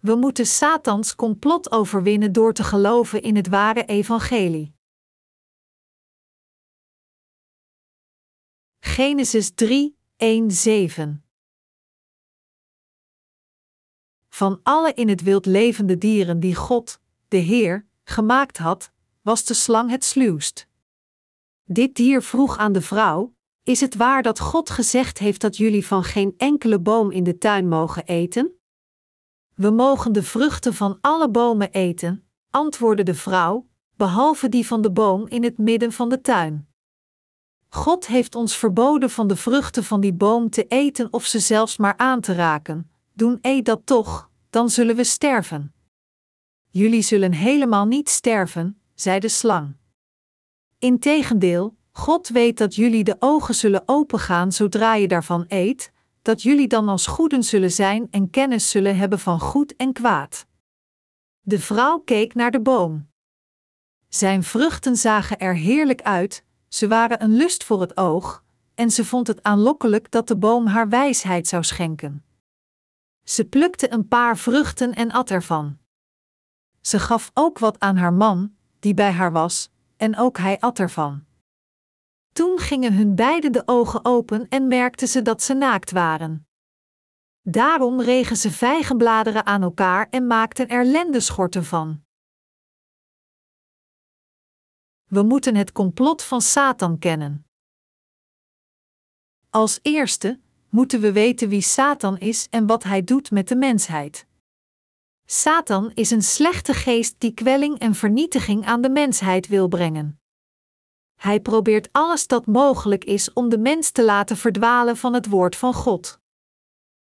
We moeten Satans complot overwinnen door te geloven in het ware evangelie. Genesis 3, 1, 7 Van alle in het wild levende dieren die God, de Heer, gemaakt had, was de slang het sluwst. Dit dier vroeg aan de vrouw: Is het waar dat God gezegd heeft dat jullie van geen enkele boom in de tuin mogen eten? We mogen de vruchten van alle bomen eten, antwoordde de vrouw, behalve die van de boom in het midden van de tuin. God heeft ons verboden van de vruchten van die boom te eten of ze zelfs maar aan te raken. Doen eet dat toch, dan zullen we sterven. Jullie zullen helemaal niet sterven, zei de slang. Integendeel, God weet dat jullie de ogen zullen opengaan zodra je daarvan eet, dat jullie dan als goeden zullen zijn en kennis zullen hebben van goed en kwaad. De vrouw keek naar de boom. Zijn vruchten zagen er heerlijk uit, ze waren een lust voor het oog, en ze vond het aanlokkelijk dat de boom haar wijsheid zou schenken. Ze plukte een paar vruchten en at ervan. Ze gaf ook wat aan haar man, die bij haar was, en ook hij at ervan. Toen gingen hun beiden de ogen open en merkten ze dat ze naakt waren. Daarom regen ze vijgenbladeren aan elkaar en maakten er lendeschorten van. We moeten het complot van Satan kennen. Als eerste moeten we weten wie Satan is en wat hij doet met de mensheid. Satan is een slechte geest die kwelling en vernietiging aan de mensheid wil brengen. Hij probeert alles dat mogelijk is om de mens te laten verdwalen van het woord van God.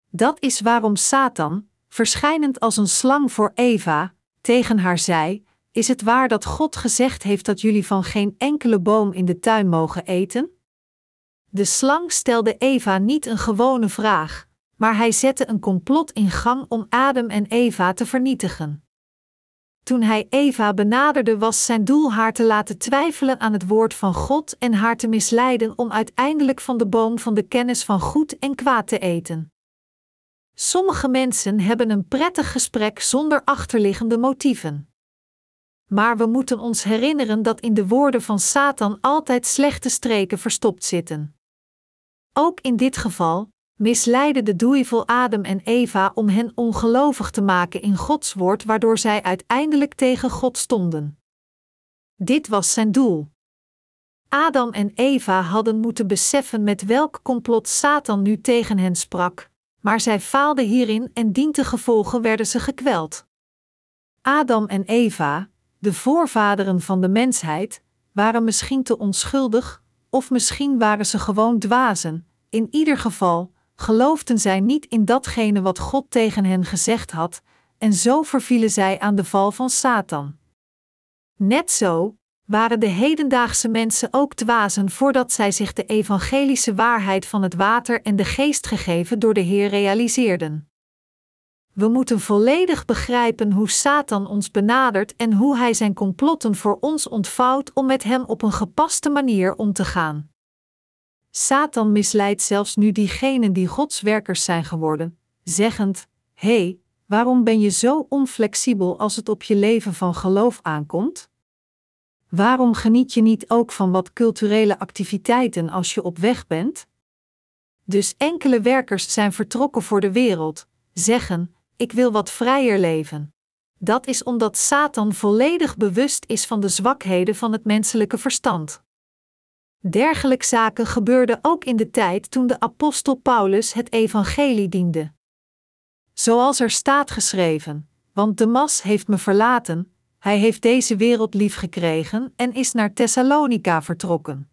Dat is waarom Satan, verschijnend als een slang voor Eva, tegen haar zei: Is het waar dat God gezegd heeft dat jullie van geen enkele boom in de tuin mogen eten? De slang stelde Eva niet een gewone vraag, maar hij zette een complot in gang om Adam en Eva te vernietigen. Toen hij Eva benaderde, was zijn doel haar te laten twijfelen aan het woord van God en haar te misleiden om uiteindelijk van de boom van de kennis van goed en kwaad te eten. Sommige mensen hebben een prettig gesprek zonder achterliggende motieven. Maar we moeten ons herinneren dat in de woorden van Satan altijd slechte streken verstopt zitten. Ook in dit geval, misleidde de duivel Adam en Eva om hen ongelovig te maken in Gods woord, waardoor zij uiteindelijk tegen God stonden. Dit was zijn doel. Adam en Eva hadden moeten beseffen met welk complot Satan nu tegen hen sprak, maar zij faalden hierin en dientengevolgen werden ze gekweld. Adam en Eva, de voorvaderen van de mensheid, waren misschien te onschuldig, of misschien waren ze gewoon dwazen. In ieder geval, geloofden zij niet in datgene wat God tegen hen gezegd had, en zo vervielen zij aan de val van Satan. Net zo waren de hedendaagse mensen ook dwazen voordat zij zich de evangelische waarheid van het water en de geest gegeven door de Heer realiseerden. We moeten volledig begrijpen hoe Satan ons benadert en hoe hij zijn complotten voor ons ontvouwt om met hem op een gepaste manier om te gaan. Satan misleidt zelfs nu diegenen die Gods werkers zijn geworden, zeggend: Hé, hey, waarom ben je zo onflexibel als het op je leven van geloof aankomt? Waarom geniet je niet ook van wat culturele activiteiten als je op weg bent? Dus enkele werkers zijn vertrokken voor de wereld, zeggen: Ik wil wat vrijer leven. Dat is omdat Satan volledig bewust is van de zwakheden van het menselijke verstand. Dergelijke zaken gebeurden ook in de tijd toen de apostel Paulus het evangelie diende. Zoals er staat geschreven: Want de mas heeft me verlaten, hij heeft deze wereld lief gekregen en is naar Thessalonica vertrokken.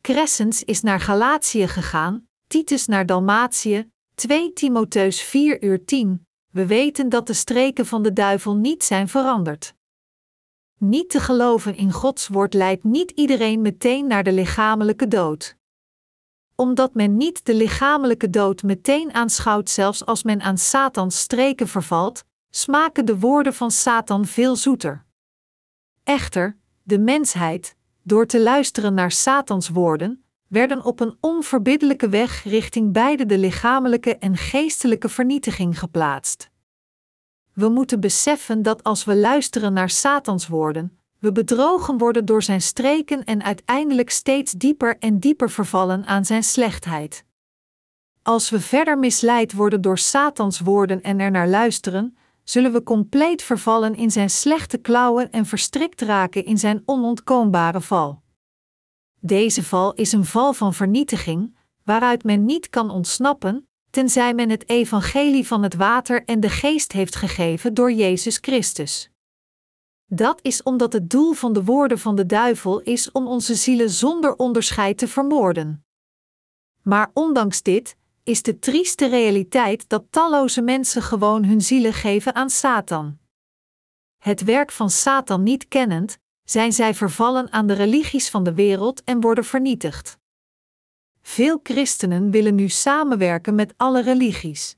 Crescens is naar Galatië gegaan, Titus naar Dalmatië, 2 Timotheus 4 uur 10. We weten dat de streken van de duivel niet zijn veranderd. Niet te geloven in Gods woord leidt niet iedereen meteen naar de lichamelijke dood. Omdat men niet de lichamelijke dood meteen aanschouwt, zelfs als men aan Satans streken vervalt, smaken de woorden van Satan veel zoeter. Echter, de mensheid, door te luisteren naar Satans woorden, werden op een onverbiddelijke weg richting beide de lichamelijke en geestelijke vernietiging geplaatst. We moeten beseffen dat als we luisteren naar Satans woorden, we bedrogen worden door zijn streken en uiteindelijk steeds dieper en dieper vervallen aan zijn slechtheid. Als we verder misleid worden door Satans woorden en er naar luisteren, zullen we compleet vervallen in zijn slechte klauwen en verstrikt raken in zijn onontkoombare val. Deze val is een val van vernietiging, waaruit men niet kan ontsnappen, tenzij men het evangelie van het water en de geest heeft gegeven door Jezus Christus. Dat is omdat het doel van de woorden van de duivel is om onze zielen zonder onderscheid te vermoorden. Maar ondanks dit is de trieste realiteit dat talloze mensen gewoon hun zielen geven aan Satan. Het werk van Satan niet kennend, zijn zij vervallen aan de religies van de wereld en worden vernietigd. Veel christenen willen nu samenwerken met alle religies.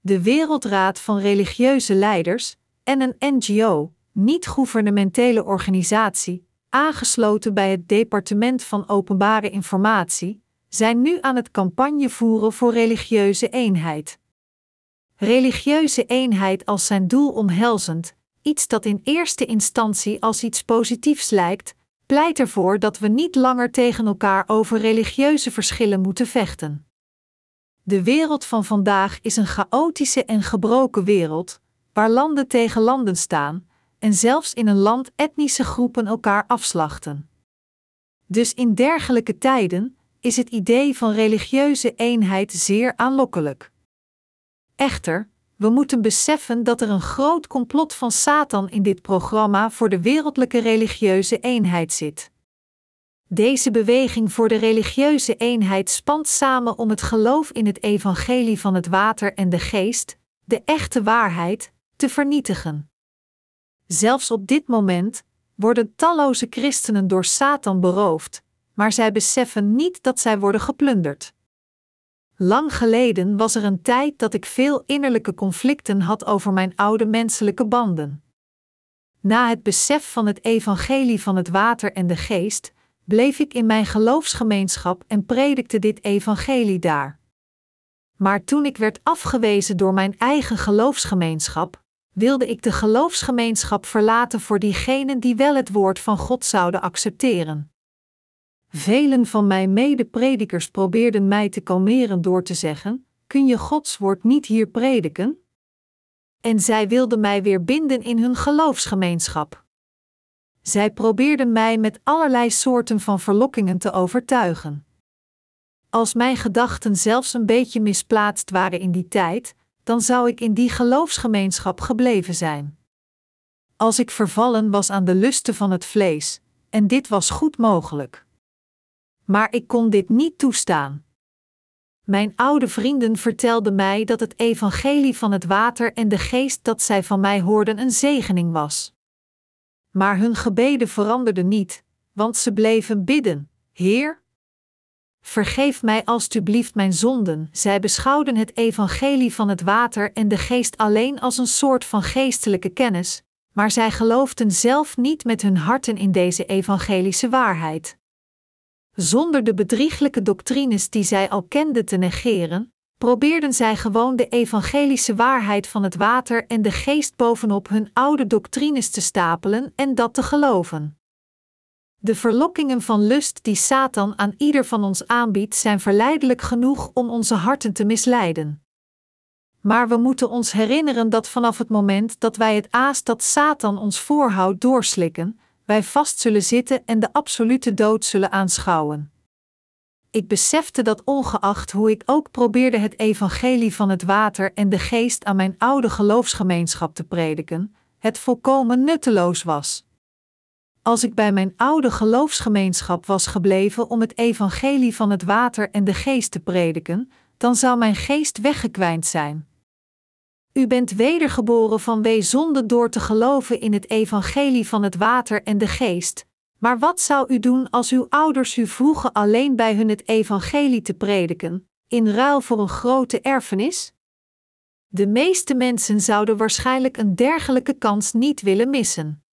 De Wereldraad van Religieuze Leiders en een NGO, niet-gouvernementele organisatie, aangesloten bij het Departement van Openbare Informatie, zijn nu aan het campagne voeren voor religieuze eenheid. Religieuze eenheid als zijn doel omhelzend, iets dat in eerste instantie als iets positiefs lijkt, pleit ervoor dat we niet langer tegen elkaar over religieuze verschillen moeten vechten. De wereld van vandaag is een chaotische en gebroken wereld, waar landen tegen landen staan, en zelfs in een land etnische groepen elkaar afslachten. Dus in dergelijke tijden is het idee van religieuze eenheid zeer aanlokkelijk. Echter, we moeten beseffen dat er een groot complot van Satan in dit programma voor de wereldlijke religieuze eenheid zit. Deze beweging voor de religieuze eenheid spant samen om het geloof in het evangelie van het water en de geest, de echte waarheid, te vernietigen. Zelfs op dit moment worden talloze christenen door Satan beroofd, maar zij beseffen niet dat zij worden geplunderd. Lang geleden was er een tijd dat ik veel innerlijke conflicten had over mijn oude menselijke banden. Na het besef van het evangelie van het water en de geest, bleef ik in mijn geloofsgemeenschap en predikte dit evangelie daar. Maar toen ik werd afgewezen door mijn eigen geloofsgemeenschap, wilde ik de geloofsgemeenschap verlaten voor diegenen die wel het woord van God zouden accepteren. Velen van mijn medepredikers probeerden mij te kalmeren door te zeggen: Kun je Gods woord niet hier prediken? En zij wilden mij weer binden in hun geloofsgemeenschap. Zij probeerden mij met allerlei soorten van verlokkingen te overtuigen. Als mijn gedachten zelfs een beetje misplaatst waren in die tijd, dan zou ik in die geloofsgemeenschap gebleven zijn. Als ik vervallen was aan de lusten van het vlees, en dit was goed mogelijk maar ik kon dit niet toestaan. Mijn oude vrienden vertelden mij dat het evangelie van het water en de geest dat zij van mij hoorden een zegening was. Maar hun gebeden veranderden niet, want ze bleven bidden: Heer, vergeef mij alstublieft mijn zonden. Zij beschouwden het evangelie van het water en de geest alleen als een soort van geestelijke kennis, maar zij geloofden zelf niet met hun harten in deze evangelische waarheid. Zonder de bedrieglijke doctrines die zij al kenden te negeren, probeerden zij gewoon de evangelische waarheid van het water en de geest bovenop hun oude doctrines te stapelen en dat te geloven. De verlokkingen van lust die Satan aan ieder van ons aanbiedt, zijn verleidelijk genoeg om onze harten te misleiden. Maar we moeten ons herinneren dat vanaf het moment dat wij het aas dat Satan ons voorhoudt doorslikken, wij vast zullen zitten en de absolute dood zullen aanschouwen. Ik besefte dat ongeacht hoe ik ook probeerde het evangelie van het water en de geest aan mijn oude geloofsgemeenschap te prediken, het volkomen nutteloos was. Als ik bij mijn oude geloofsgemeenschap was gebleven om het evangelie van het water en de geest te prediken, dan zou mijn geest weggekwijnd zijn. U bent wedergeboren vanwege zonde door te geloven in het evangelie van het water en de geest. Maar wat zou u doen als uw ouders u vroegen alleen bij hun het evangelie te prediken, in ruil voor een grote erfenis? De meeste mensen zouden waarschijnlijk een dergelijke kans niet willen missen.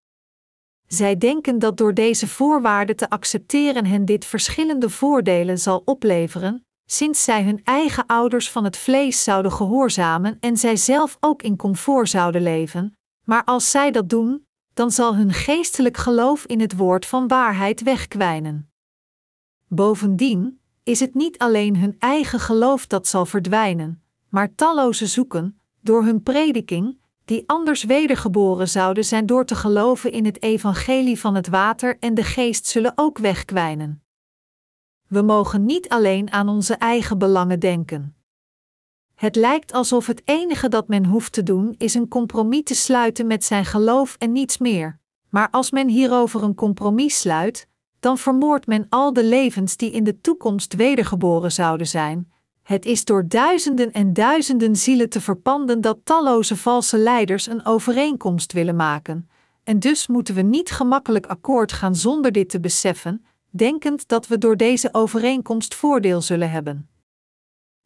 Zij denken dat door deze voorwaarden te accepteren hen dit verschillende voordelen zal opleveren, sinds zij hun eigen ouders van het vlees zouden gehoorzamen en zij zelf ook in comfort zouden leven, maar als zij dat doen, dan zal hun geestelijk geloof in het woord van waarheid wegkwijnen. Bovendien is het niet alleen hun eigen geloof dat zal verdwijnen, maar talloze zoeken, door hun prediking, die anders wedergeboren zouden zijn door te geloven in het evangelie van het water en de geest zullen ook wegkwijnen. We mogen niet alleen aan onze eigen belangen denken. Het lijkt alsof het enige dat men hoeft te doen is een compromis te sluiten met zijn geloof en niets meer. Maar als men hierover een compromis sluit, dan vermoordt men al de levens die in de toekomst wedergeboren zouden zijn. Het is door duizenden en duizenden zielen te verpanden dat talloze valse leiders een overeenkomst willen maken. En dus moeten we niet gemakkelijk akkoord gaan zonder dit te beseffen, denkend dat we door deze overeenkomst voordeel zullen hebben.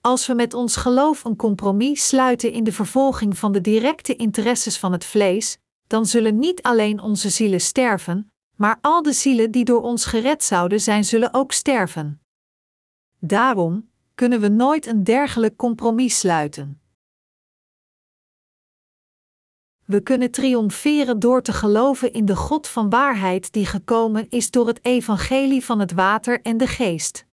Als we met ons geloof een compromis sluiten in de vervolging van de directe interesses van het vlees, dan zullen niet alleen onze zielen sterven, maar al de zielen die door ons gered zouden zijn, zullen ook sterven. Daarom kunnen we nooit een dergelijk compromis sluiten. We kunnen triomferen door te geloven in de God van waarheid die gekomen is door het evangelie van het water en de geest.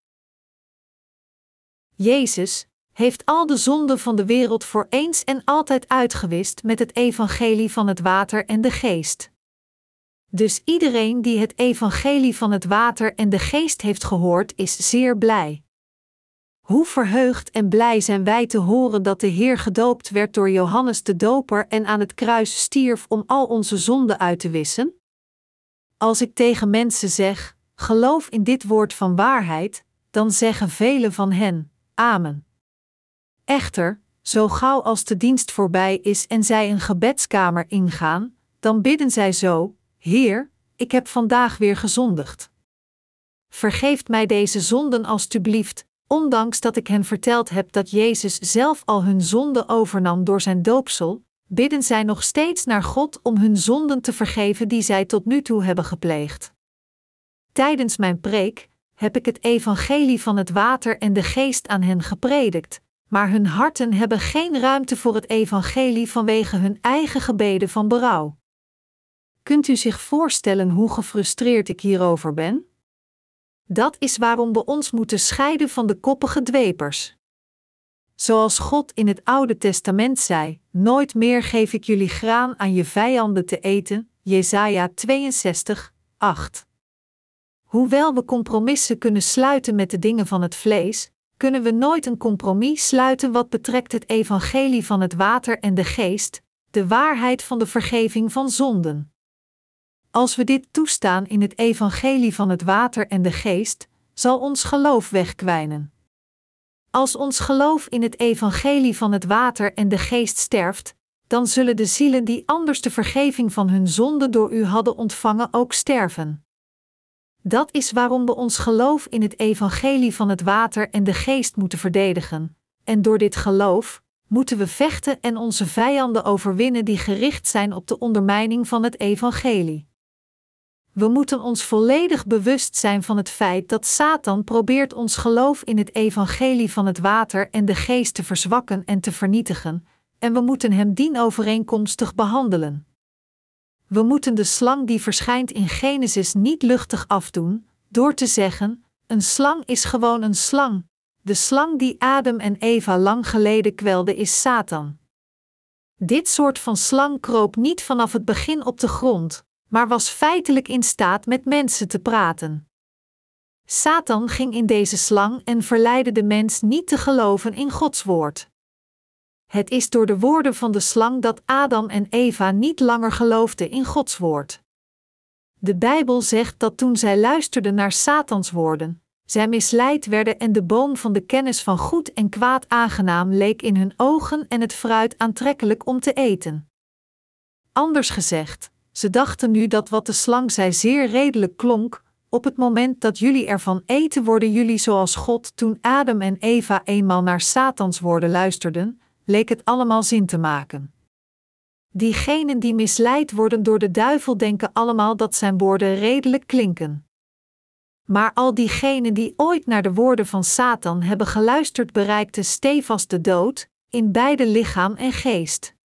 Jezus heeft al de zonden van de wereld voor eens en altijd uitgewist met het evangelie van het water en de geest. Dus iedereen die het evangelie van het water en de geest heeft gehoord, is zeer blij. Hoe verheugd en blij zijn wij te horen dat de Heer gedoopt werd door Johannes de Doper en aan het kruis stierf om al onze zonden uit te wissen? Als ik tegen mensen zeg: geloof in dit woord van waarheid, dan zeggen velen van hen: Amen. Echter, zo gauw als de dienst voorbij is en zij een gebedskamer ingaan, dan bidden zij zo: Heer, ik heb vandaag weer gezondigd. Vergeeft mij deze zonden alstublieft, ondanks dat ik hen verteld heb dat Jezus zelf al hun zonden overnam door zijn doopsel, bidden zij nog steeds naar God om hun zonden te vergeven die zij tot nu toe hebben gepleegd. Tijdens mijn preek heb ik het evangelie van het water en de geest aan hen gepredikt, maar hun harten hebben geen ruimte voor het evangelie vanwege hun eigen gebeden van berouw. Kunt u zich voorstellen hoe gefrustreerd ik hierover ben? Dat is waarom we ons moeten scheiden van de koppige dwepers. Zoals God in het Oude Testament zei: Nooit meer geef ik jullie graan aan je vijanden te eten. Jesaja 62, 8. Hoewel we compromissen kunnen sluiten met de dingen van het vlees, kunnen we nooit een compromis sluiten wat betrekt het evangelie van het water en de geest, de waarheid van de vergeving van zonden. Als we dit toestaan in het evangelie van het water en de geest, zal ons geloof wegkwijnen. Als ons geloof in het evangelie van het water en de geest sterft, dan zullen de zielen die anders de vergeving van hun zonde door u hadden ontvangen ook sterven. Dat is waarom we ons geloof in het evangelie van het water en de geest moeten verdedigen, en door dit geloof moeten we vechten en onze vijanden overwinnen die gericht zijn op de ondermijning van het evangelie. We moeten ons volledig bewust zijn van het feit dat Satan probeert ons geloof in het evangelie van het water en de geest te verzwakken en te vernietigen, en we moeten hem dienovereenkomstig behandelen. We moeten de slang die verschijnt in Genesis niet luchtig afdoen, door te zeggen: een slang is gewoon een slang. De slang die Adam en Eva lang geleden kwelde is Satan. Dit soort van slang kroop niet vanaf het begin op de grond, maar was feitelijk in staat met mensen te praten. Satan ging in deze slang en verleidde de mens niet te geloven in Gods woord. Het is door de woorden van de slang dat Adam en Eva niet langer geloofden in Gods woord. De Bijbel zegt dat toen zij luisterden naar Satans woorden, zij misleid werden en de boom van de kennis van goed en kwaad aangenaam leek in hun ogen en het fruit aantrekkelijk om te eten. Anders gezegd, ze dachten nu dat wat de slang zei zeer redelijk klonk, op het moment dat jullie ervan eten worden jullie zoals God toen Adam en Eva eenmaal naar Satans woorden luisterden, leek het allemaal zin te maken. Diegenen die misleid worden door de duivel denken allemaal dat zijn woorden redelijk klinken. Maar al diegenen die ooit naar de woorden van Satan hebben geluisterd, bereikten stevast de dood, in beide lichaam en geest.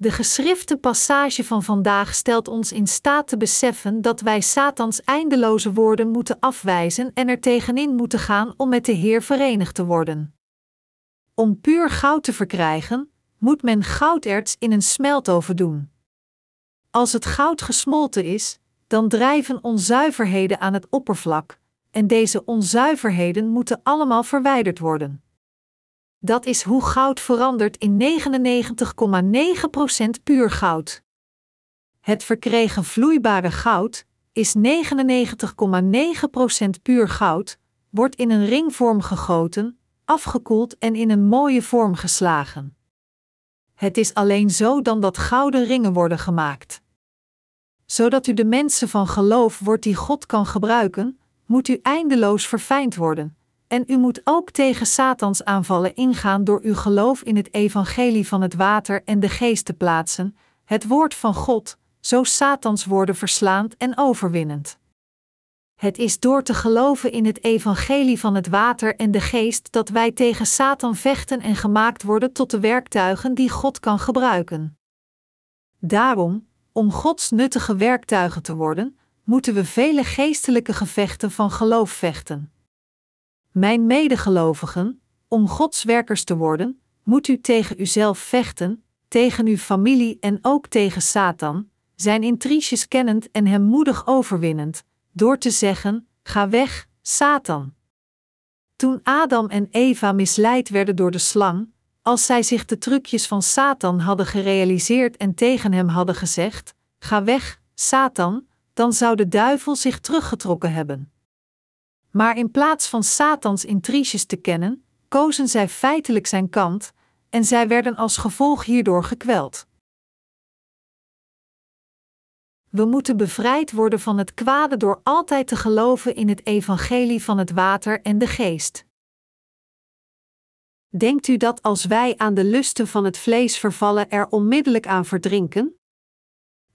De geschrifte passage van vandaag stelt ons in staat te beseffen dat wij Satans eindeloze woorden moeten afwijzen en er tegenin moeten gaan om met de Heer verenigd te worden. Om puur goud te verkrijgen, moet men gouderts in een smeltoven doen. Als het goud gesmolten is, dan drijven onzuiverheden aan het oppervlak, en deze onzuiverheden moeten allemaal verwijderd worden. Dat is hoe goud verandert in 99,9% puur goud. Het verkregen vloeibare goud is 99,9% puur goud, wordt in een ringvorm gegoten, afgekoeld en in een mooie vorm geslagen. Het is alleen zo dan dat gouden ringen worden gemaakt. Zodat u de mensen van geloof wordt die God kan gebruiken, moet u eindeloos verfijnd worden, en u moet ook tegen Satans aanvallen ingaan door uw geloof in het evangelie van het water en de geest te plaatsen, het woord van God, zo Satans woorden verslaand en overwinnend. Het is door te geloven in het evangelie van het water en de geest dat wij tegen Satan vechten en gemaakt worden tot de werktuigen die God kan gebruiken. Daarom, om Gods nuttige werktuigen te worden, moeten we vele geestelijke gevechten van geloof vechten. Mijn medegelovigen, om Gods werkers te worden, moet u tegen uzelf vechten, tegen uw familie en ook tegen Satan, zijn intriges kennend en hem moedig overwinnend, door te zeggen: Ga weg, Satan. Toen Adam en Eva misleid werden door de slang, als zij zich de trucjes van Satan hadden gerealiseerd en tegen hem hadden gezegd: Ga weg, Satan, dan zou de duivel zich teruggetrokken hebben. Maar in plaats van Satans intriges te kennen, kozen zij feitelijk zijn kant, en zij werden als gevolg hierdoor gekweld. We moeten bevrijd worden van het kwade door altijd te geloven in het evangelie van het water en de geest. Denkt u dat als wij aan de lusten van het vlees vervallen, er onmiddellijk aan verdrinken?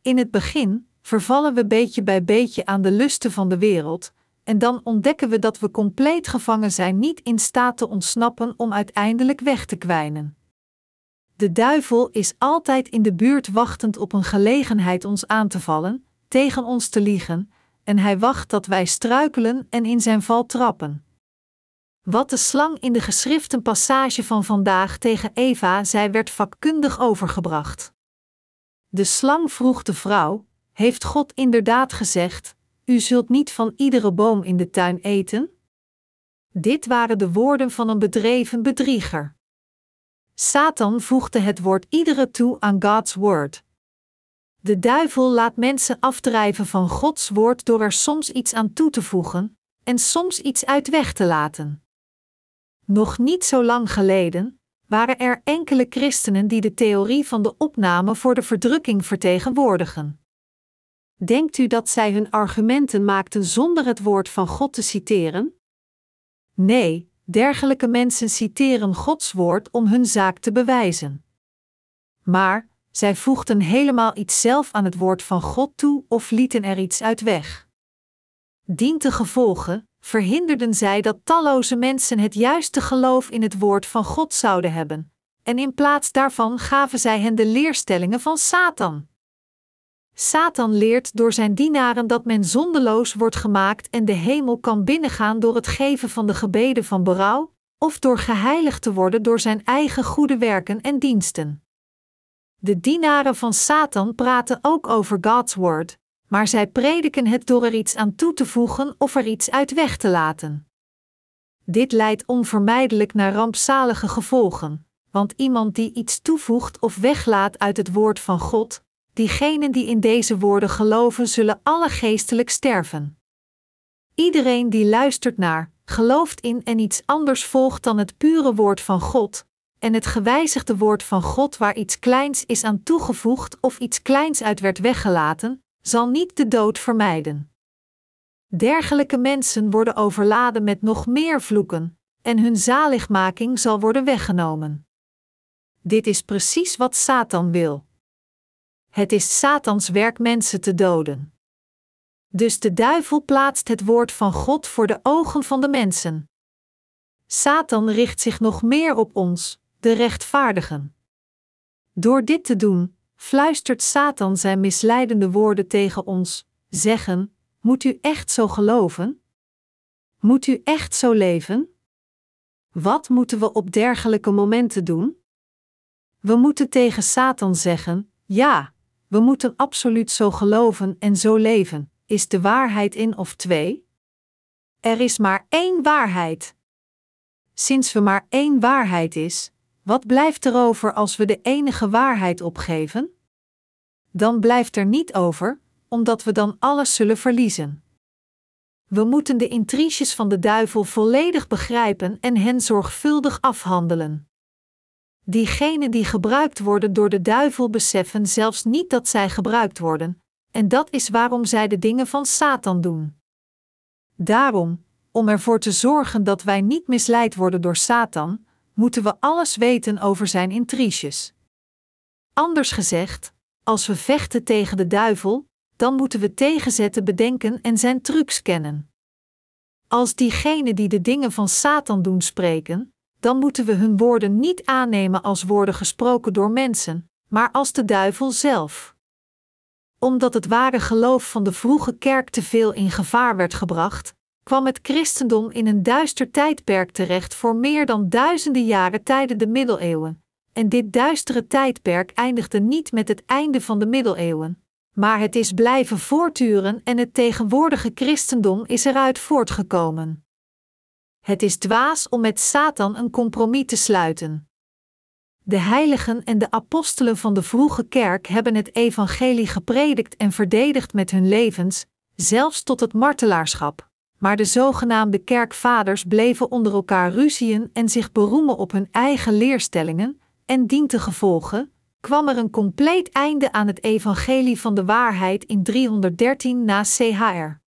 In het begin vervallen we beetje bij beetje aan de lusten van de wereld, en dan ontdekken we dat we compleet gevangen zijn, niet in staat te ontsnappen om uiteindelijk weg te kwijnen. De duivel is altijd in de buurt wachtend op een gelegenheid ons aan te vallen, tegen ons te liegen, en hij wacht dat wij struikelen en in zijn val trappen. Wat de slang in de geschriften passage van vandaag tegen Eva zei, werd vakkundig overgebracht. De slang vroeg de vrouw: Heeft God inderdaad gezegd: U zult niet van iedere boom in de tuin eten? Dit waren de woorden van een bedreven bedrieger. Satan voegde het woord iedere toe aan Gods woord. De duivel laat mensen afdrijven van Gods woord door er soms iets aan toe te voegen en soms iets uit weg te laten. Nog niet zo lang geleden waren er enkele christenen die de theorie van de opname voor de verdrukking vertegenwoordigen. Denkt u dat zij hun argumenten maakten zonder het woord van God te citeren? Nee, dergelijke mensen citeren Gods woord om hun zaak te bewijzen. Maar zij voegden helemaal iets zelf aan het woord van God toe of lieten er iets uit weg. Dient de gevolgen verhinderden zij dat talloze mensen het juiste geloof in het woord van God zouden hebben, en in plaats daarvan gaven zij hen de leerstellingen van Satan. Satan leert door zijn dienaren dat men zondeloos wordt gemaakt en de hemel kan binnengaan door het geven van de gebeden van berouw, of door geheiligd te worden door zijn eigen goede werken en diensten. De dienaren van Satan praten ook over God's word, maar zij prediken het door er iets aan toe te voegen of er iets uit weg te laten. Dit leidt onvermijdelijk naar rampzalige gevolgen, want iemand die iets toevoegt of weglaat uit het woord van God, diegenen die in deze woorden geloven, zullen alle geestelijk sterven. Iedereen die luistert naar, gelooft in en iets anders volgt dan het pure woord van God, en het gewijzigde woord van God waar iets kleins is aan toegevoegd of iets kleins uit werd weggelaten, zal niet de dood vermijden. Dergelijke mensen worden overladen met nog meer vloeken, en hun zaligmaking zal worden weggenomen. Dit is precies wat Satan wil. Het is Satans werk mensen te doden. Dus de duivel plaatst het woord van God voor de ogen van de mensen. Satan richt zich nog meer op ons, de rechtvaardigen. Door dit te doen, fluistert Satan zijn misleidende woorden tegen ons, zeggen: Moet u echt zo geloven? Moet u echt zo leven? Wat moeten we op dergelijke momenten doen? We moeten tegen Satan zeggen: Ja, we moeten absoluut zo geloven en zo leven. Is de waarheid in of twee? Er is maar één waarheid. Sinds we maar één waarheid is, wat blijft er over als we de enige waarheid opgeven? Dan blijft er niet over, omdat we dan alles zullen verliezen. We moeten de intriges van de duivel volledig begrijpen en hen zorgvuldig afhandelen. Diegenen die gebruikt worden door de duivel beseffen zelfs niet dat zij gebruikt worden, en dat is waarom zij de dingen van Satan doen. Daarom, om ervoor te zorgen dat wij niet misleid worden door Satan, moeten we alles weten over zijn intriges. Anders gezegd, als we vechten tegen de duivel, dan moeten we tegenzetten bedenken en zijn trucs kennen. Als diegenen die de dingen van Satan doen spreken, dan moeten we hun woorden niet aannemen als woorden gesproken door mensen, maar als de duivel zelf. Omdat het ware geloof van de vroege kerk te veel in gevaar werd gebracht, kwam het christendom in een duister tijdperk terecht voor meer dan duizenden jaren tijdens de middeleeuwen. En dit duistere tijdperk eindigde niet met het einde van de middeleeuwen, maar het is blijven voortduren en het tegenwoordige christendom is eruit voortgekomen. Het is dwaas om met Satan een compromis te sluiten. De heiligen en de apostelen van de vroege kerk hebben het evangelie gepredikt en verdedigd met hun levens, zelfs tot het martelaarschap maar de zogenaamde kerkvaders bleven onder elkaar ruzien en zich beroemen op hun eigen leerstellingen, en dientengevolge kwam er een compleet einde aan het evangelie van de waarheid in 313 na CHR.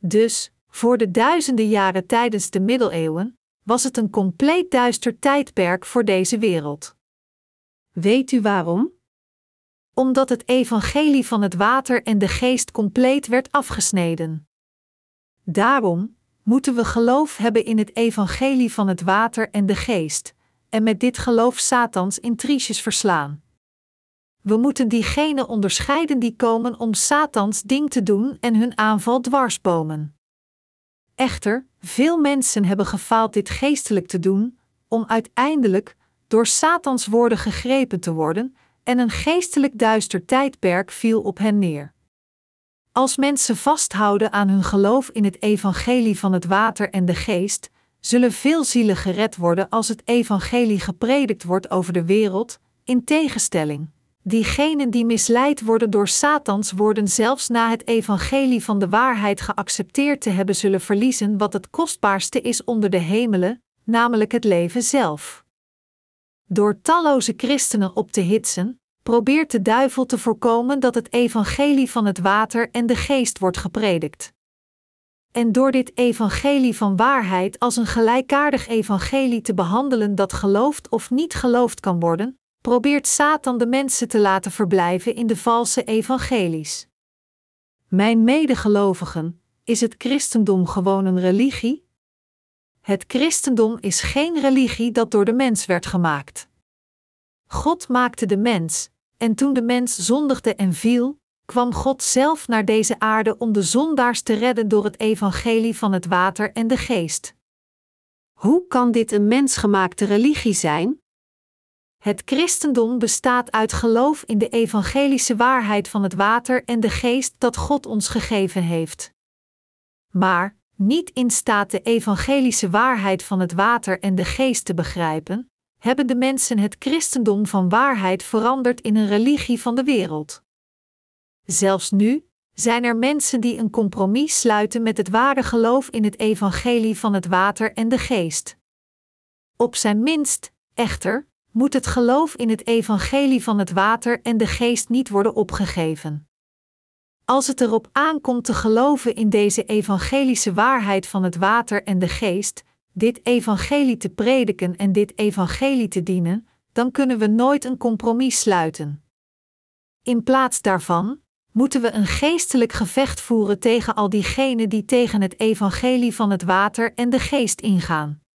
Dus, voor de duizenden jaren tijdens de middeleeuwen, was het een compleet duister tijdperk voor deze wereld. Weet u waarom? Omdat het evangelie van het water en de geest compleet werd afgesneden. Daarom moeten we geloof hebben in het evangelie van het water en de geest, en met dit geloof Satans intriges verslaan. We moeten diegenen onderscheiden die komen om Satans ding te doen en hun aanval dwarsbomen. Echter, veel mensen hebben gefaald dit geestelijk te doen, om uiteindelijk door Satans woorden gegrepen te worden, en een geestelijk duister tijdperk viel op hen neer. Als mensen vasthouden aan hun geloof in het evangelie van het water en de geest, zullen veel zielen gered worden als het evangelie gepredikt wordt over de wereld, in tegenstelling. Diegenen die misleid worden door Satans woorden zelfs na het evangelie van de waarheid geaccepteerd te hebben zullen verliezen wat het kostbaarste is onder de hemelen, namelijk het leven zelf. Door talloze christenen op te hitsen, probeert de duivel te voorkomen dat het evangelie van het water en de geest wordt gepredikt. En door dit evangelie van waarheid als een gelijkaardig evangelie te behandelen dat geloofd of niet geloofd kan worden, probeert Satan de mensen te laten verblijven in de valse evangelies. Mijn medegelovigen, is het christendom gewoon een religie? Het christendom is geen religie dat door de mens werd gemaakt. God maakte de mens, en toen de mens zondigde en viel, kwam God zelf naar deze aarde om de zondaars te redden door het evangelie van het water en de geest. Hoe kan dit een mensgemaakte religie zijn? Het christendom bestaat uit geloof in de evangelische waarheid van het water en de geest dat God ons gegeven heeft. Maar, niet in staat de evangelische waarheid van het water en de geest te begrijpen, hebben de mensen het christendom van waarheid veranderd in een religie van de wereld. Zelfs nu zijn er mensen die een compromis sluiten met het ware geloof in het evangelie van het water en de geest. Op zijn minst, echter, moet het geloof in het evangelie van het water en de geest niet worden opgegeven. Als het erop aankomt te geloven in deze evangelische waarheid van het water en de geest, dit evangelie te prediken en dit evangelie te dienen, dan kunnen we nooit een compromis sluiten. In plaats daarvan moeten we een geestelijk gevecht voeren tegen al diegenen die tegen het evangelie van het water en de geest ingaan.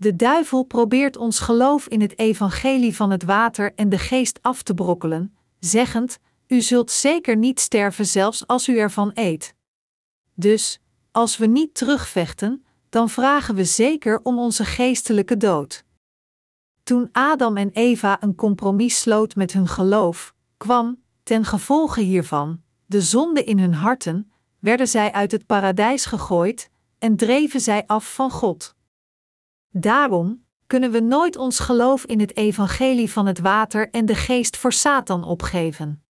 De duivel probeert ons geloof in het evangelie van het water en de geest af te brokkelen, zeggend: U zult zeker niet sterven zelfs als u ervan eet. Dus, als we niet terugvechten, dan vragen we zeker om onze geestelijke dood. Toen Adam en Eva een compromis sloot met hun geloof, kwam, ten gevolge hiervan, de zonde in hun harten, werden zij uit het paradijs gegooid en dreven zij af van God. Daarom kunnen we nooit ons geloof in het evangelie van het water en de geest voor Satan opgeven.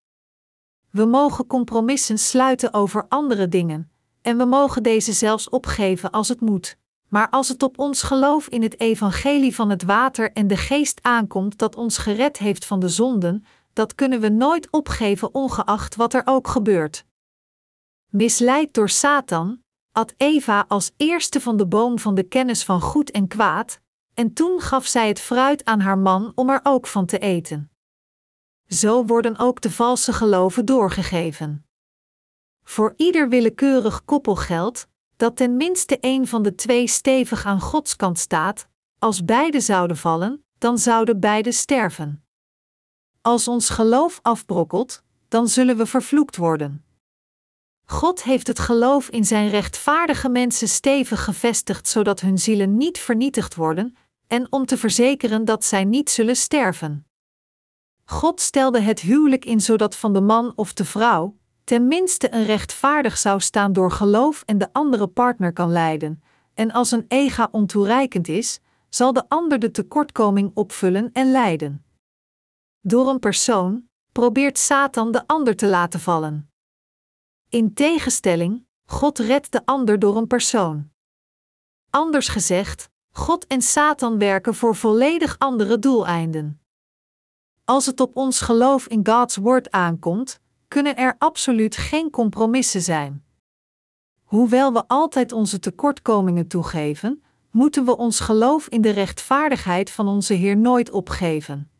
We mogen compromissen sluiten over andere dingen, en we mogen deze zelfs opgeven als het moet. Maar als het op ons geloof in het evangelie van het water en de geest aankomt dat ons gered heeft van de zonden, dat kunnen we nooit opgeven ongeacht wat er ook gebeurt. Misleid door Satan, at Eva als eerste van de boom van de kennis van goed en kwaad, en toen gaf zij het fruit aan haar man om er ook van te eten. Zo worden ook de valse geloven doorgegeven. Voor ieder willekeurig koppel geldt dat ten minste een van de twee stevig aan Gods kant staat, als beide zouden vallen, dan zouden beide sterven. Als ons geloof afbrokkelt, dan zullen we vervloekt worden. God heeft het geloof in zijn rechtvaardige mensen stevig gevestigd zodat hun zielen niet vernietigd worden en om te verzekeren dat zij niet zullen sterven. God stelde het huwelijk in zodat van de man of de vrouw ten minste een rechtvaardig zou staan door geloof en de andere partner kan leiden, en als een ega ontoereikend is, zal de ander de tekortkoming opvullen en leiden. Door een persoon probeert Satan de ander te laten vallen. In tegenstelling, God redt de ander door een persoon. Anders gezegd, God en Satan werken voor volledig andere doeleinden. Als het op ons geloof in Gods woord aankomt, kunnen er absoluut geen compromissen zijn. Hoewel we altijd onze tekortkomingen toegeven, moeten we ons geloof in de rechtvaardigheid van onze Heer nooit opgeven.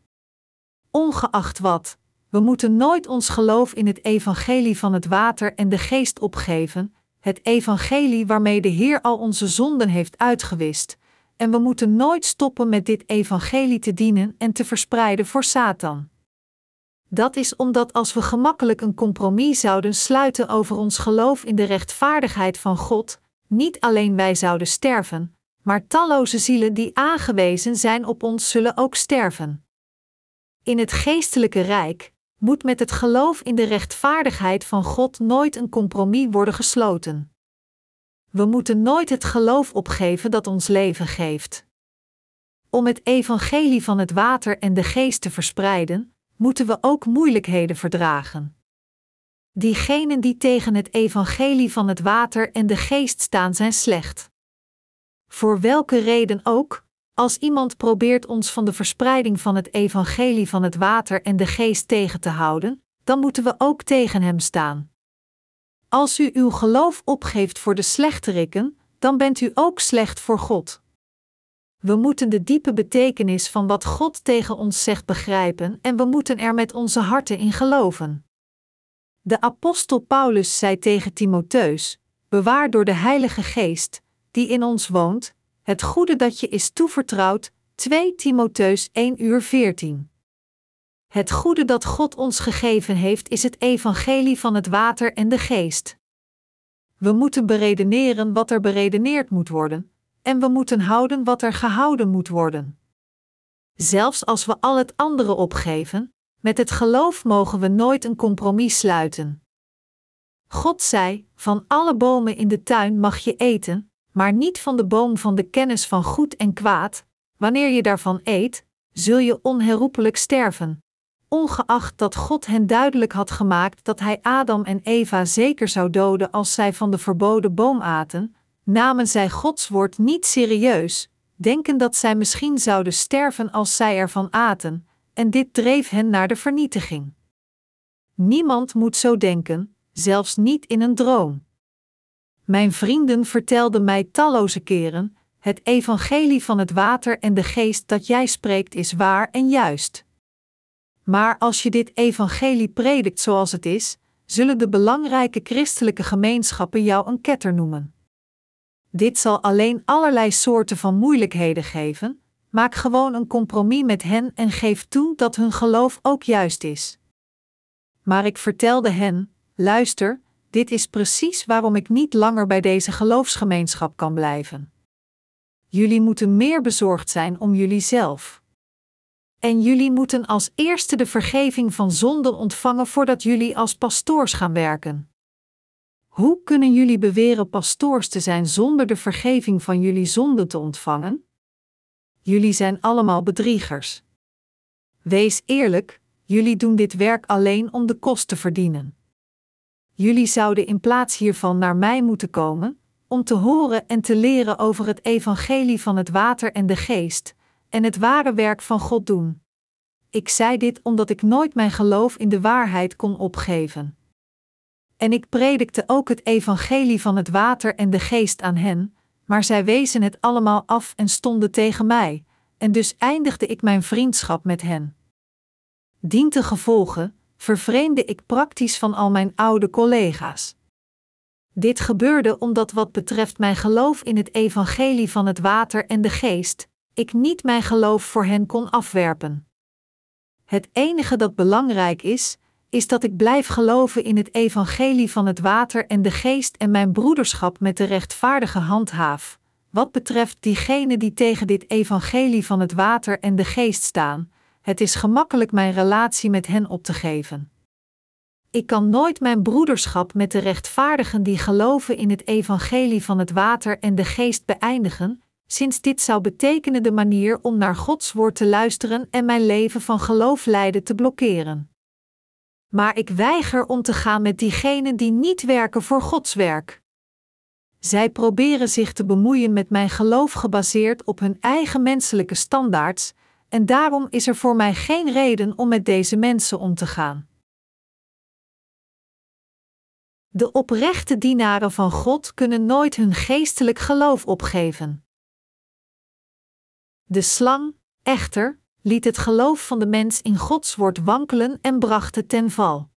Ongeacht wat, we moeten nooit ons geloof in het evangelie van het water en de geest opgeven, het evangelie waarmee de Heer al onze zonden heeft uitgewist, en we moeten nooit stoppen met dit evangelie te dienen en te verspreiden voor Satan. Dat is omdat als we gemakkelijk een compromis zouden sluiten over ons geloof in de rechtvaardigheid van God, niet alleen wij zouden sterven, maar talloze zielen die aangewezen zijn op ons zullen ook sterven. In het geestelijke rijk moet met het geloof in de rechtvaardigheid van God nooit een compromis worden gesloten. We moeten nooit het geloof opgeven dat ons leven geeft. Om het evangelie van het water en de geest te verspreiden, moeten we ook moeilijkheden verdragen. Diegenen die tegen het evangelie van het water en de geest staan, zijn slecht. Voor welke reden ook, als iemand probeert ons van de verspreiding van het evangelie van het water en de geest tegen te houden, dan moeten we ook tegen hem staan. Als u uw geloof opgeeft voor de slechterikken, dan bent u ook slecht voor God. We moeten de diepe betekenis van wat God tegen ons zegt begrijpen en we moeten er met onze harten in geloven. De apostel Paulus zei tegen Timotheus: Bewaar door de Heilige Geest, die in ons woont, het goede dat je is toevertrouwd. 2 Timotheus 1 uur 14. Het goede dat God ons gegeven heeft is het evangelie van het water en de geest. We moeten beredeneren wat er beredeneerd moet worden, en we moeten houden wat er gehouden moet worden. Zelfs als we al het andere opgeven, met het geloof mogen we nooit een compromis sluiten. God zei: Van alle bomen in de tuin mag je eten, maar niet van de boom van de kennis van goed en kwaad. Wanneer je daarvan eet, zul je onherroepelijk sterven. Ongeacht dat God hen duidelijk had gemaakt dat hij Adam en Eva zeker zou doden als zij van de verboden boom aten, namen zij Gods woord niet serieus, denken dat zij misschien zouden sterven als zij ervan aten, en dit dreef hen naar de vernietiging. Niemand moet zo denken, zelfs niet in een droom. Mijn vrienden vertelden mij talloze keren: het evangelie van het water en de geest dat jij spreekt is waar en juist. Maar als je dit evangelie predikt zoals het is, zullen de belangrijke christelijke gemeenschappen jou een ketter noemen. Dit zal alleen allerlei soorten van moeilijkheden geven. Maak gewoon een compromis met hen en geef toe dat hun geloof ook juist is. Maar ik vertelde hen: luister, dit is precies waarom ik niet langer bij deze geloofsgemeenschap kan blijven. Jullie moeten meer bezorgd zijn om jullie zelf. En jullie moeten als eerste de vergeving van zonden ontvangen voordat jullie als pastoors gaan werken. Hoe kunnen jullie beweren pastoors te zijn zonder de vergeving van jullie zonden te ontvangen? Jullie zijn allemaal bedriegers. Wees eerlijk, jullie doen dit werk alleen om de kost te verdienen. Jullie zouden in plaats hiervan naar mij moeten komen, om te horen en te leren over het evangelie van het water en de geest, en het ware werk van God doen. Ik zei dit omdat ik nooit mijn geloof in de waarheid kon opgeven. En ik predikte ook het evangelie van het water en de geest aan hen, maar zij wezen het allemaal af en stonden tegen mij, en dus eindigde ik mijn vriendschap met hen. Dient gevolgen vervreemde ik praktisch van al mijn oude collega's. Dit gebeurde omdat wat betreft mijn geloof in het evangelie van het water en de geest, ik niet mijn geloof voor hen kon afwerpen. Het enige dat belangrijk is, is dat ik blijf geloven in het evangelie van het water en de geest en mijn broederschap met de rechtvaardige handhaaf. Wat betreft diegenen die tegen dit evangelie van het water en de geest staan, het is gemakkelijk mijn relatie met hen op te geven. Ik kan nooit mijn broederschap met de rechtvaardigen die geloven in het evangelie van het water en de geest beëindigen, sinds dit zou betekenen de manier om naar Gods woord te luisteren en mijn leven van geloof leiden te blokkeren. Maar ik weiger om te gaan met diegenen die niet werken voor Gods werk. Zij proberen zich te bemoeien met mijn geloof gebaseerd op hun eigen menselijke standaards, en daarom is er voor mij geen reden om met deze mensen om te gaan. De oprechte dienaren van God kunnen nooit hun geestelijk geloof opgeven. De slang, echter, liet het geloof van de mens in Gods woord wankelen en bracht het ten val.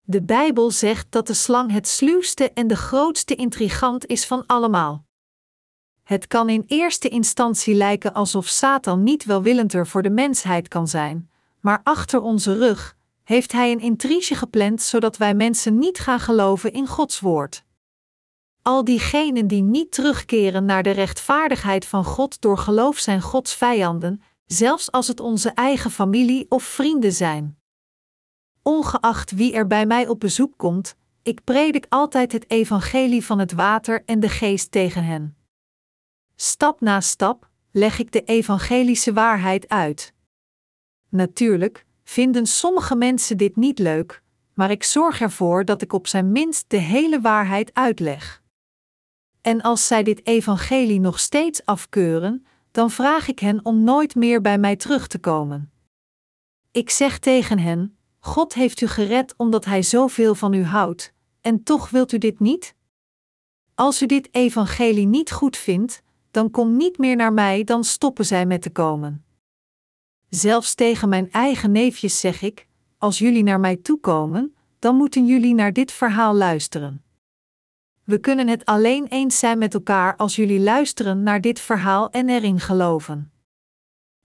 De Bijbel zegt dat de slang het sluwste en de grootste intrigant is van allemaal. Het kan in eerste instantie lijken alsof Satan niet welwillender voor de mensheid kan zijn, maar achter onze rug heeft hij een intrige gepland zodat wij mensen niet gaan geloven in Gods woord. Al diegenen die niet terugkeren naar de rechtvaardigheid van God door geloof zijn Gods vijanden, zelfs als het onze eigen familie of vrienden zijn. Ongeacht wie er bij mij op bezoek komt, ik predik altijd het evangelie van het water en de geest tegen hen. Stap na stap leg ik de evangelische waarheid uit. Natuurlijk vinden sommige mensen dit niet leuk, maar ik zorg ervoor dat ik op zijn minst de hele waarheid uitleg. En als zij dit evangelie nog steeds afkeuren, dan vraag ik hen om nooit meer bij mij terug te komen. Ik zeg tegen hen: God heeft u gered omdat Hij zoveel van u houdt, en toch wilt u dit niet? Als u dit evangelie niet goed vindt, dan kom niet meer naar mij, dan stoppen zij met te komen. Zelfs tegen mijn eigen neefjes zeg ik: als jullie naar mij toekomen, dan moeten jullie naar dit verhaal luisteren. We kunnen het alleen eens zijn met elkaar als jullie luisteren naar dit verhaal en erin geloven.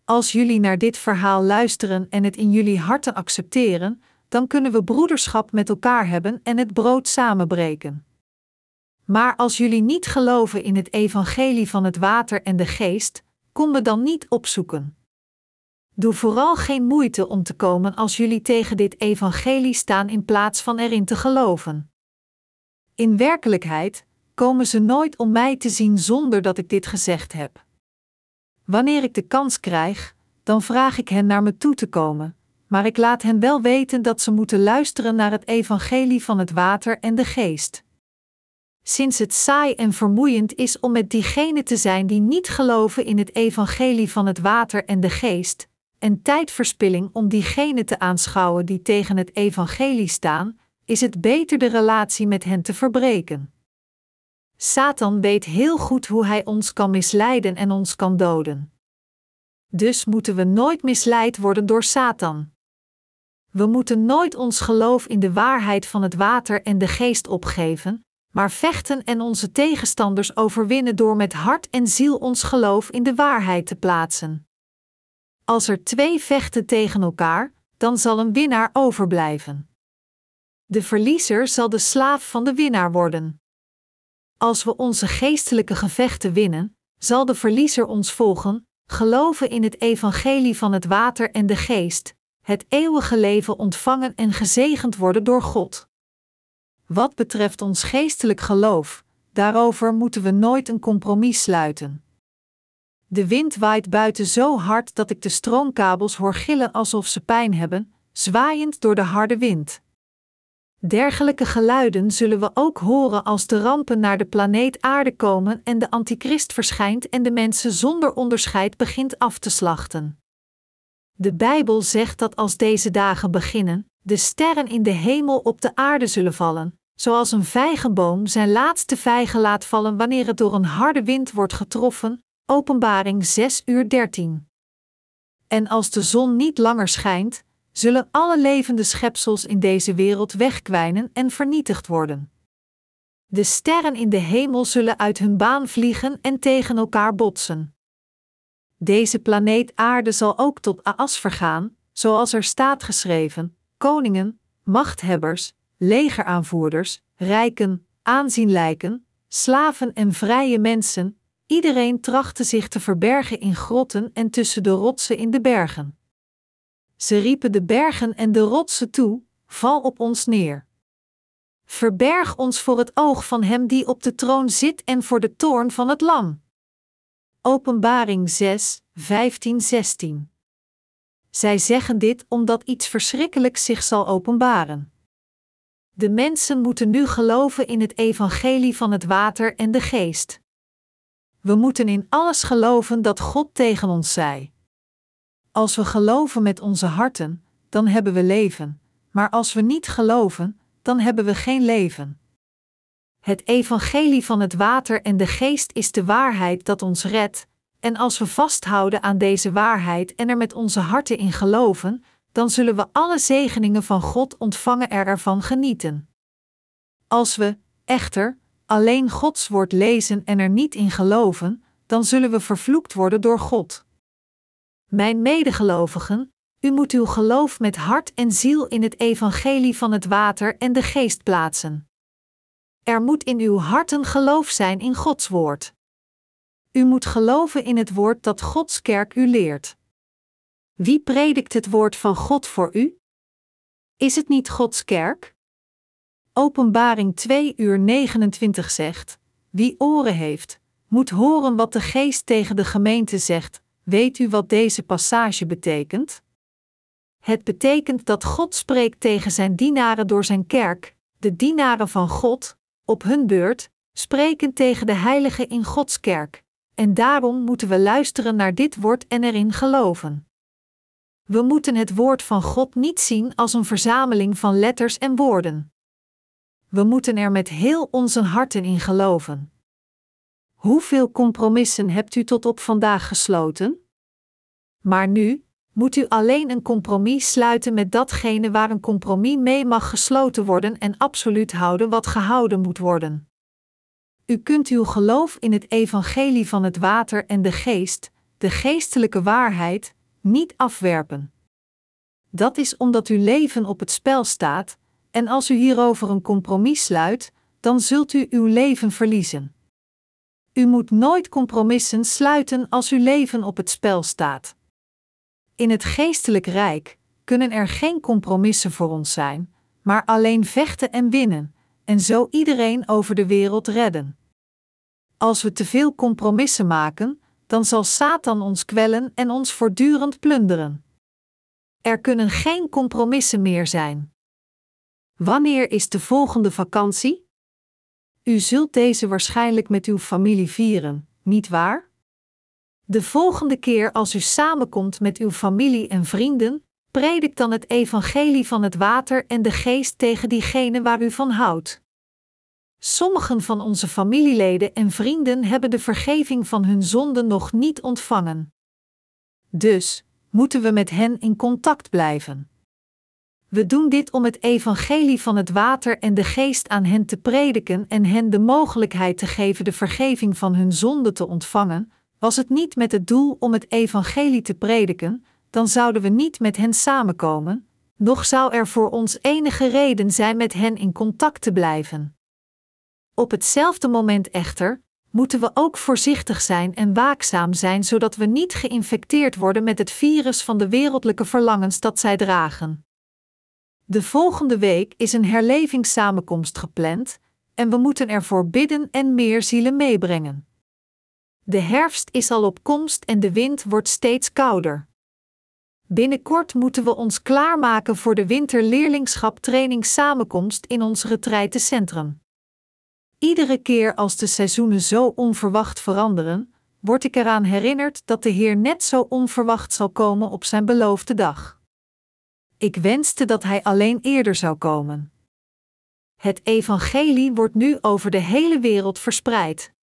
Als jullie naar dit verhaal luisteren en het in jullie harten accepteren, dan kunnen we broederschap met elkaar hebben en het brood samenbreken. Maar als jullie niet geloven in het evangelie van het water en de geest, kom me dan niet opzoeken. Doe vooral geen moeite om te komen als jullie tegen dit evangelie staan in plaats van erin te geloven. In werkelijkheid komen ze nooit om mij te zien zonder dat ik dit gezegd heb. Wanneer ik de kans krijg, dan vraag ik hen naar me toe te komen, maar ik laat hen wel weten dat ze moeten luisteren naar het evangelie van het water en de geest. Sinds het saai en vermoeiend is om met diegenen te zijn die niet geloven in het evangelie van het water en de geest, en tijdverspilling om diegenen te aanschouwen die tegen het evangelie staan, is het beter de relatie met hen te verbreken. Satan weet heel goed hoe hij ons kan misleiden en ons kan doden. Dus moeten we nooit misleid worden door Satan. We moeten nooit ons geloof in de waarheid van het water en de geest opgeven, maar vechten en onze tegenstanders overwinnen door met hart en ziel ons geloof in de waarheid te plaatsen. Als er twee vechten tegen elkaar, dan zal een winnaar overblijven. De verliezer zal de slaaf van de winnaar worden. Als we onze geestelijke gevechten winnen, zal de verliezer ons volgen, geloven in het evangelie van het water en de geest, het eeuwige leven ontvangen en gezegend worden door God. Wat betreft ons geestelijk geloof, daarover moeten we nooit een compromis sluiten. De wind waait buiten zo hard dat ik de stroomkabels hoor gillen alsof ze pijn hebben, zwaaiend door de harde wind. Dergelijke geluiden zullen we ook horen als de rampen naar de planeet Aarde komen en de antichrist verschijnt en de mensen zonder onderscheid begint af te slachten. De Bijbel zegt dat als deze dagen beginnen, de sterren in de hemel op de aarde zullen vallen, zoals een vijgenboom zijn laatste vijgen laat vallen wanneer het door een harde wind wordt getroffen. Openbaring 6 uur 13. En als de zon niet langer schijnt, zullen alle levende schepsels in deze wereld wegkwijnen en vernietigd worden. De sterren in de hemel zullen uit hun baan vliegen en tegen elkaar botsen. Deze planeet Aarde zal ook tot aas vergaan, zoals er staat geschreven: koningen, machthebbers, legeraanvoerders, rijken, aanzienlijken, slaven en vrije mensen, iedereen trachtte zich te verbergen in grotten en tussen de rotsen in de bergen. Ze riepen de bergen en de rotsen toe: val op ons neer. Verberg ons voor het oog van hem die op de troon zit en voor de toorn van het lam. Openbaring 6, 15, 16. Zij zeggen dit omdat iets verschrikkelijks zich zal openbaren. De mensen moeten nu geloven in het evangelie van het water en de geest. We moeten in alles geloven dat God tegen ons zei. Als we geloven met onze harten, dan hebben we leven, maar als we niet geloven, dan hebben we geen leven. Het evangelie van het water en de geest is de waarheid dat ons redt, en als we vasthouden aan deze waarheid en er met onze harten in geloven, dan zullen we alle zegeningen van God ontvangen en ervan genieten. Als we, echter, alleen Gods woord lezen en er niet in geloven, dan zullen we vervloekt worden door God. Mijn medegelovigen, u moet uw geloof met hart en ziel in het evangelie van het water en de geest plaatsen. Er moet in uw harten geloof zijn in Gods woord. U moet geloven in het woord dat Gods kerk u leert. Wie predikt het woord van God voor u? Is het niet Gods kerk? Openbaring 2 uur 29 zegt: Wie oren heeft, moet horen wat de geest tegen de gemeente zegt. Weet u wat deze passage betekent? Het betekent dat God spreekt tegen zijn dienaren door zijn kerk, de dienaren van God, op hun beurt, spreken tegen de heiligen in Gods kerk. En daarom moeten we luisteren naar dit woord en erin geloven. We moeten het woord van God niet zien als een verzameling van letters en woorden. We moeten er met heel onze harten in geloven. Hoeveel compromissen hebt u tot op vandaag gesloten? Maar nu moet u alleen een compromis sluiten met datgene waar een compromis mee mag gesloten worden en absoluut houden wat gehouden moet worden. U kunt uw geloof in het evangelie van het water en de geest, de geestelijke waarheid, niet afwerpen. Dat is omdat uw leven op het spel staat, en als u hierover een compromis sluit, dan zult u uw leven verliezen. U moet nooit compromissen sluiten als uw leven op het spel staat. In het geestelijk rijk kunnen er geen compromissen voor ons zijn, maar alleen vechten en winnen, en zo iedereen over de wereld redden. Als we te veel compromissen maken, dan zal Satan ons kwellen en ons voortdurend plunderen. Er kunnen geen compromissen meer zijn. Wanneer is de volgende vakantie? U zult deze waarschijnlijk met uw familie vieren, niet waar? De volgende keer als u samenkomt met uw familie en vrienden, predik dan het evangelie van het water en de geest tegen diegene waar u van houdt. Sommigen van onze familieleden en vrienden hebben de vergeving van hun zonden nog niet ontvangen. Dus moeten we met hen in contact blijven. We doen dit om het evangelie van het water en de geest aan hen te prediken en hen de mogelijkheid te geven de vergeving van hun zonde te ontvangen. Was het niet met het doel om het evangelie te prediken, dan zouden we niet met hen samenkomen, nog zou er voor ons enige reden zijn met hen in contact te blijven. Op hetzelfde moment echter moeten we ook voorzichtig zijn en waakzaam zijn, zodat we niet geïnfecteerd worden met het virus van de wereldlijke verlangens dat zij dragen. De volgende week is een herlevingssamenkomst gepland en we moeten ervoor bidden en meer zielen meebrengen. De herfst is al op komst en de wind wordt steeds kouder. Binnenkort moeten we ons klaarmaken voor de winterleerlingschap trainingssamenkomst in ons retreitencentrum. Iedere keer als de seizoenen zo onverwacht veranderen, word ik eraan herinnerd dat de Heer net zo onverwacht zal komen op zijn beloofde dag. Ik wenste dat Hij alleen eerder zou komen. Het evangelie wordt nu over de hele wereld verspreid.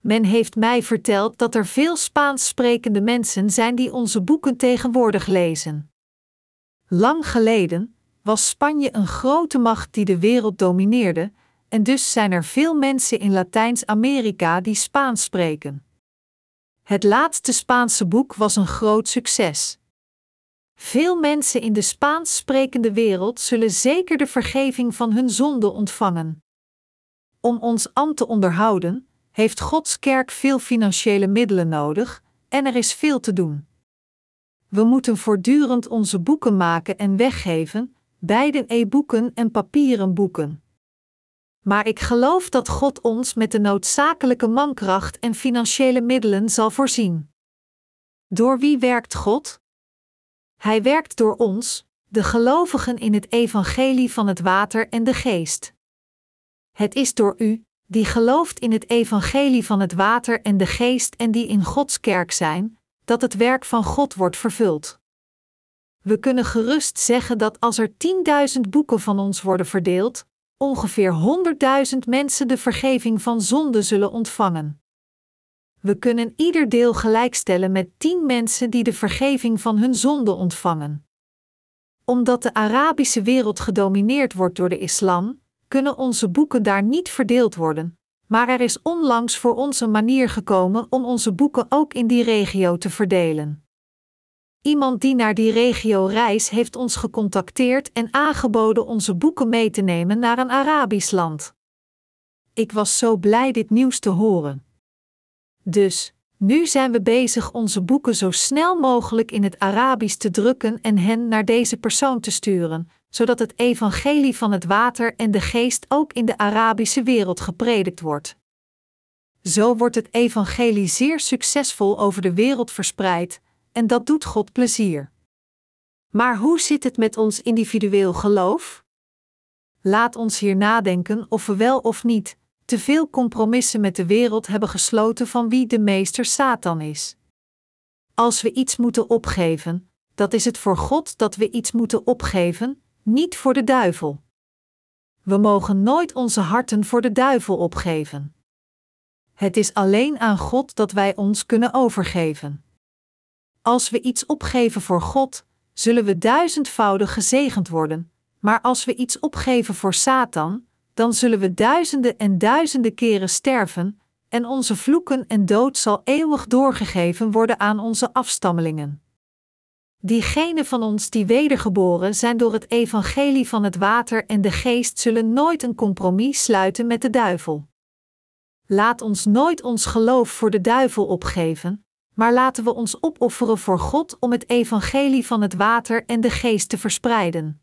Men heeft mij verteld dat er veel Spaans sprekende mensen zijn die onze boeken tegenwoordig lezen. Lang geleden was Spanje een grote macht die de wereld domineerde, en dus zijn er veel mensen in Latijns-Amerika die Spaans spreken. Het laatste Spaanse boek was een groot succes. Veel mensen in de Spaans sprekende wereld zullen zeker de vergeving van hun zonde ontvangen. Om ons ambt te onderhouden, heeft Gods kerk veel financiële middelen nodig en er is veel te doen. We moeten voortdurend onze boeken maken en weggeven, beide e-boeken en papieren boeken. Maar ik geloof dat God ons met de noodzakelijke mankracht en financiële middelen zal voorzien. Door wie werkt God? Hij werkt door ons, de gelovigen in het evangelie van het water en de geest. Het is door u, die gelooft in het evangelie van het water en de geest en die in Gods kerk zijn, dat het werk van God wordt vervuld. We kunnen gerust zeggen dat als er 10.000 boeken van ons worden verdeeld, ongeveer 100.000 mensen de vergeving van zonde zullen ontvangen. We kunnen ieder deel gelijkstellen met 10 mensen die de vergeving van hun zonde ontvangen. Omdat de Arabische wereld gedomineerd wordt door de islam, kunnen onze boeken daar niet verdeeld worden, maar er is onlangs voor ons een manier gekomen om onze boeken ook in die regio te verdelen. Iemand die naar die regio reist heeft ons gecontacteerd en aangeboden onze boeken mee te nemen naar een Arabisch land. Ik was zo blij dit nieuws te horen. Dus, nu zijn we bezig onze boeken zo snel mogelijk in het Arabisch te drukken en hen naar deze persoon te sturen, zodat het evangelie van het water en de geest ook in de Arabische wereld gepredikt wordt. Zo wordt het evangelie zeer succesvol over de wereld verspreid, en dat doet God plezier. Maar hoe zit het met ons individueel geloof? Laat ons hier nadenken of we wel of niet te veel compromissen met de wereld hebben gesloten van wie de meester Satan is. Als we iets moeten opgeven, dat is het voor God dat we iets moeten opgeven, niet voor de duivel. We mogen nooit onze harten voor de duivel opgeven. Het is alleen aan God dat wij ons kunnen overgeven. Als we iets opgeven voor God, zullen we duizendvoudig gezegend worden, maar als we iets opgeven voor Satan, dan zullen we duizenden en duizenden keren sterven, en onze vloeken en dood zal eeuwig doorgegeven worden aan onze afstammelingen. Diegenen van ons die wedergeboren zijn door het evangelie van het water en de geest zullen nooit een compromis sluiten met de duivel. Laat ons nooit ons geloof voor de duivel opgeven, maar laten we ons opofferen voor God om het evangelie van het water en de geest te verspreiden.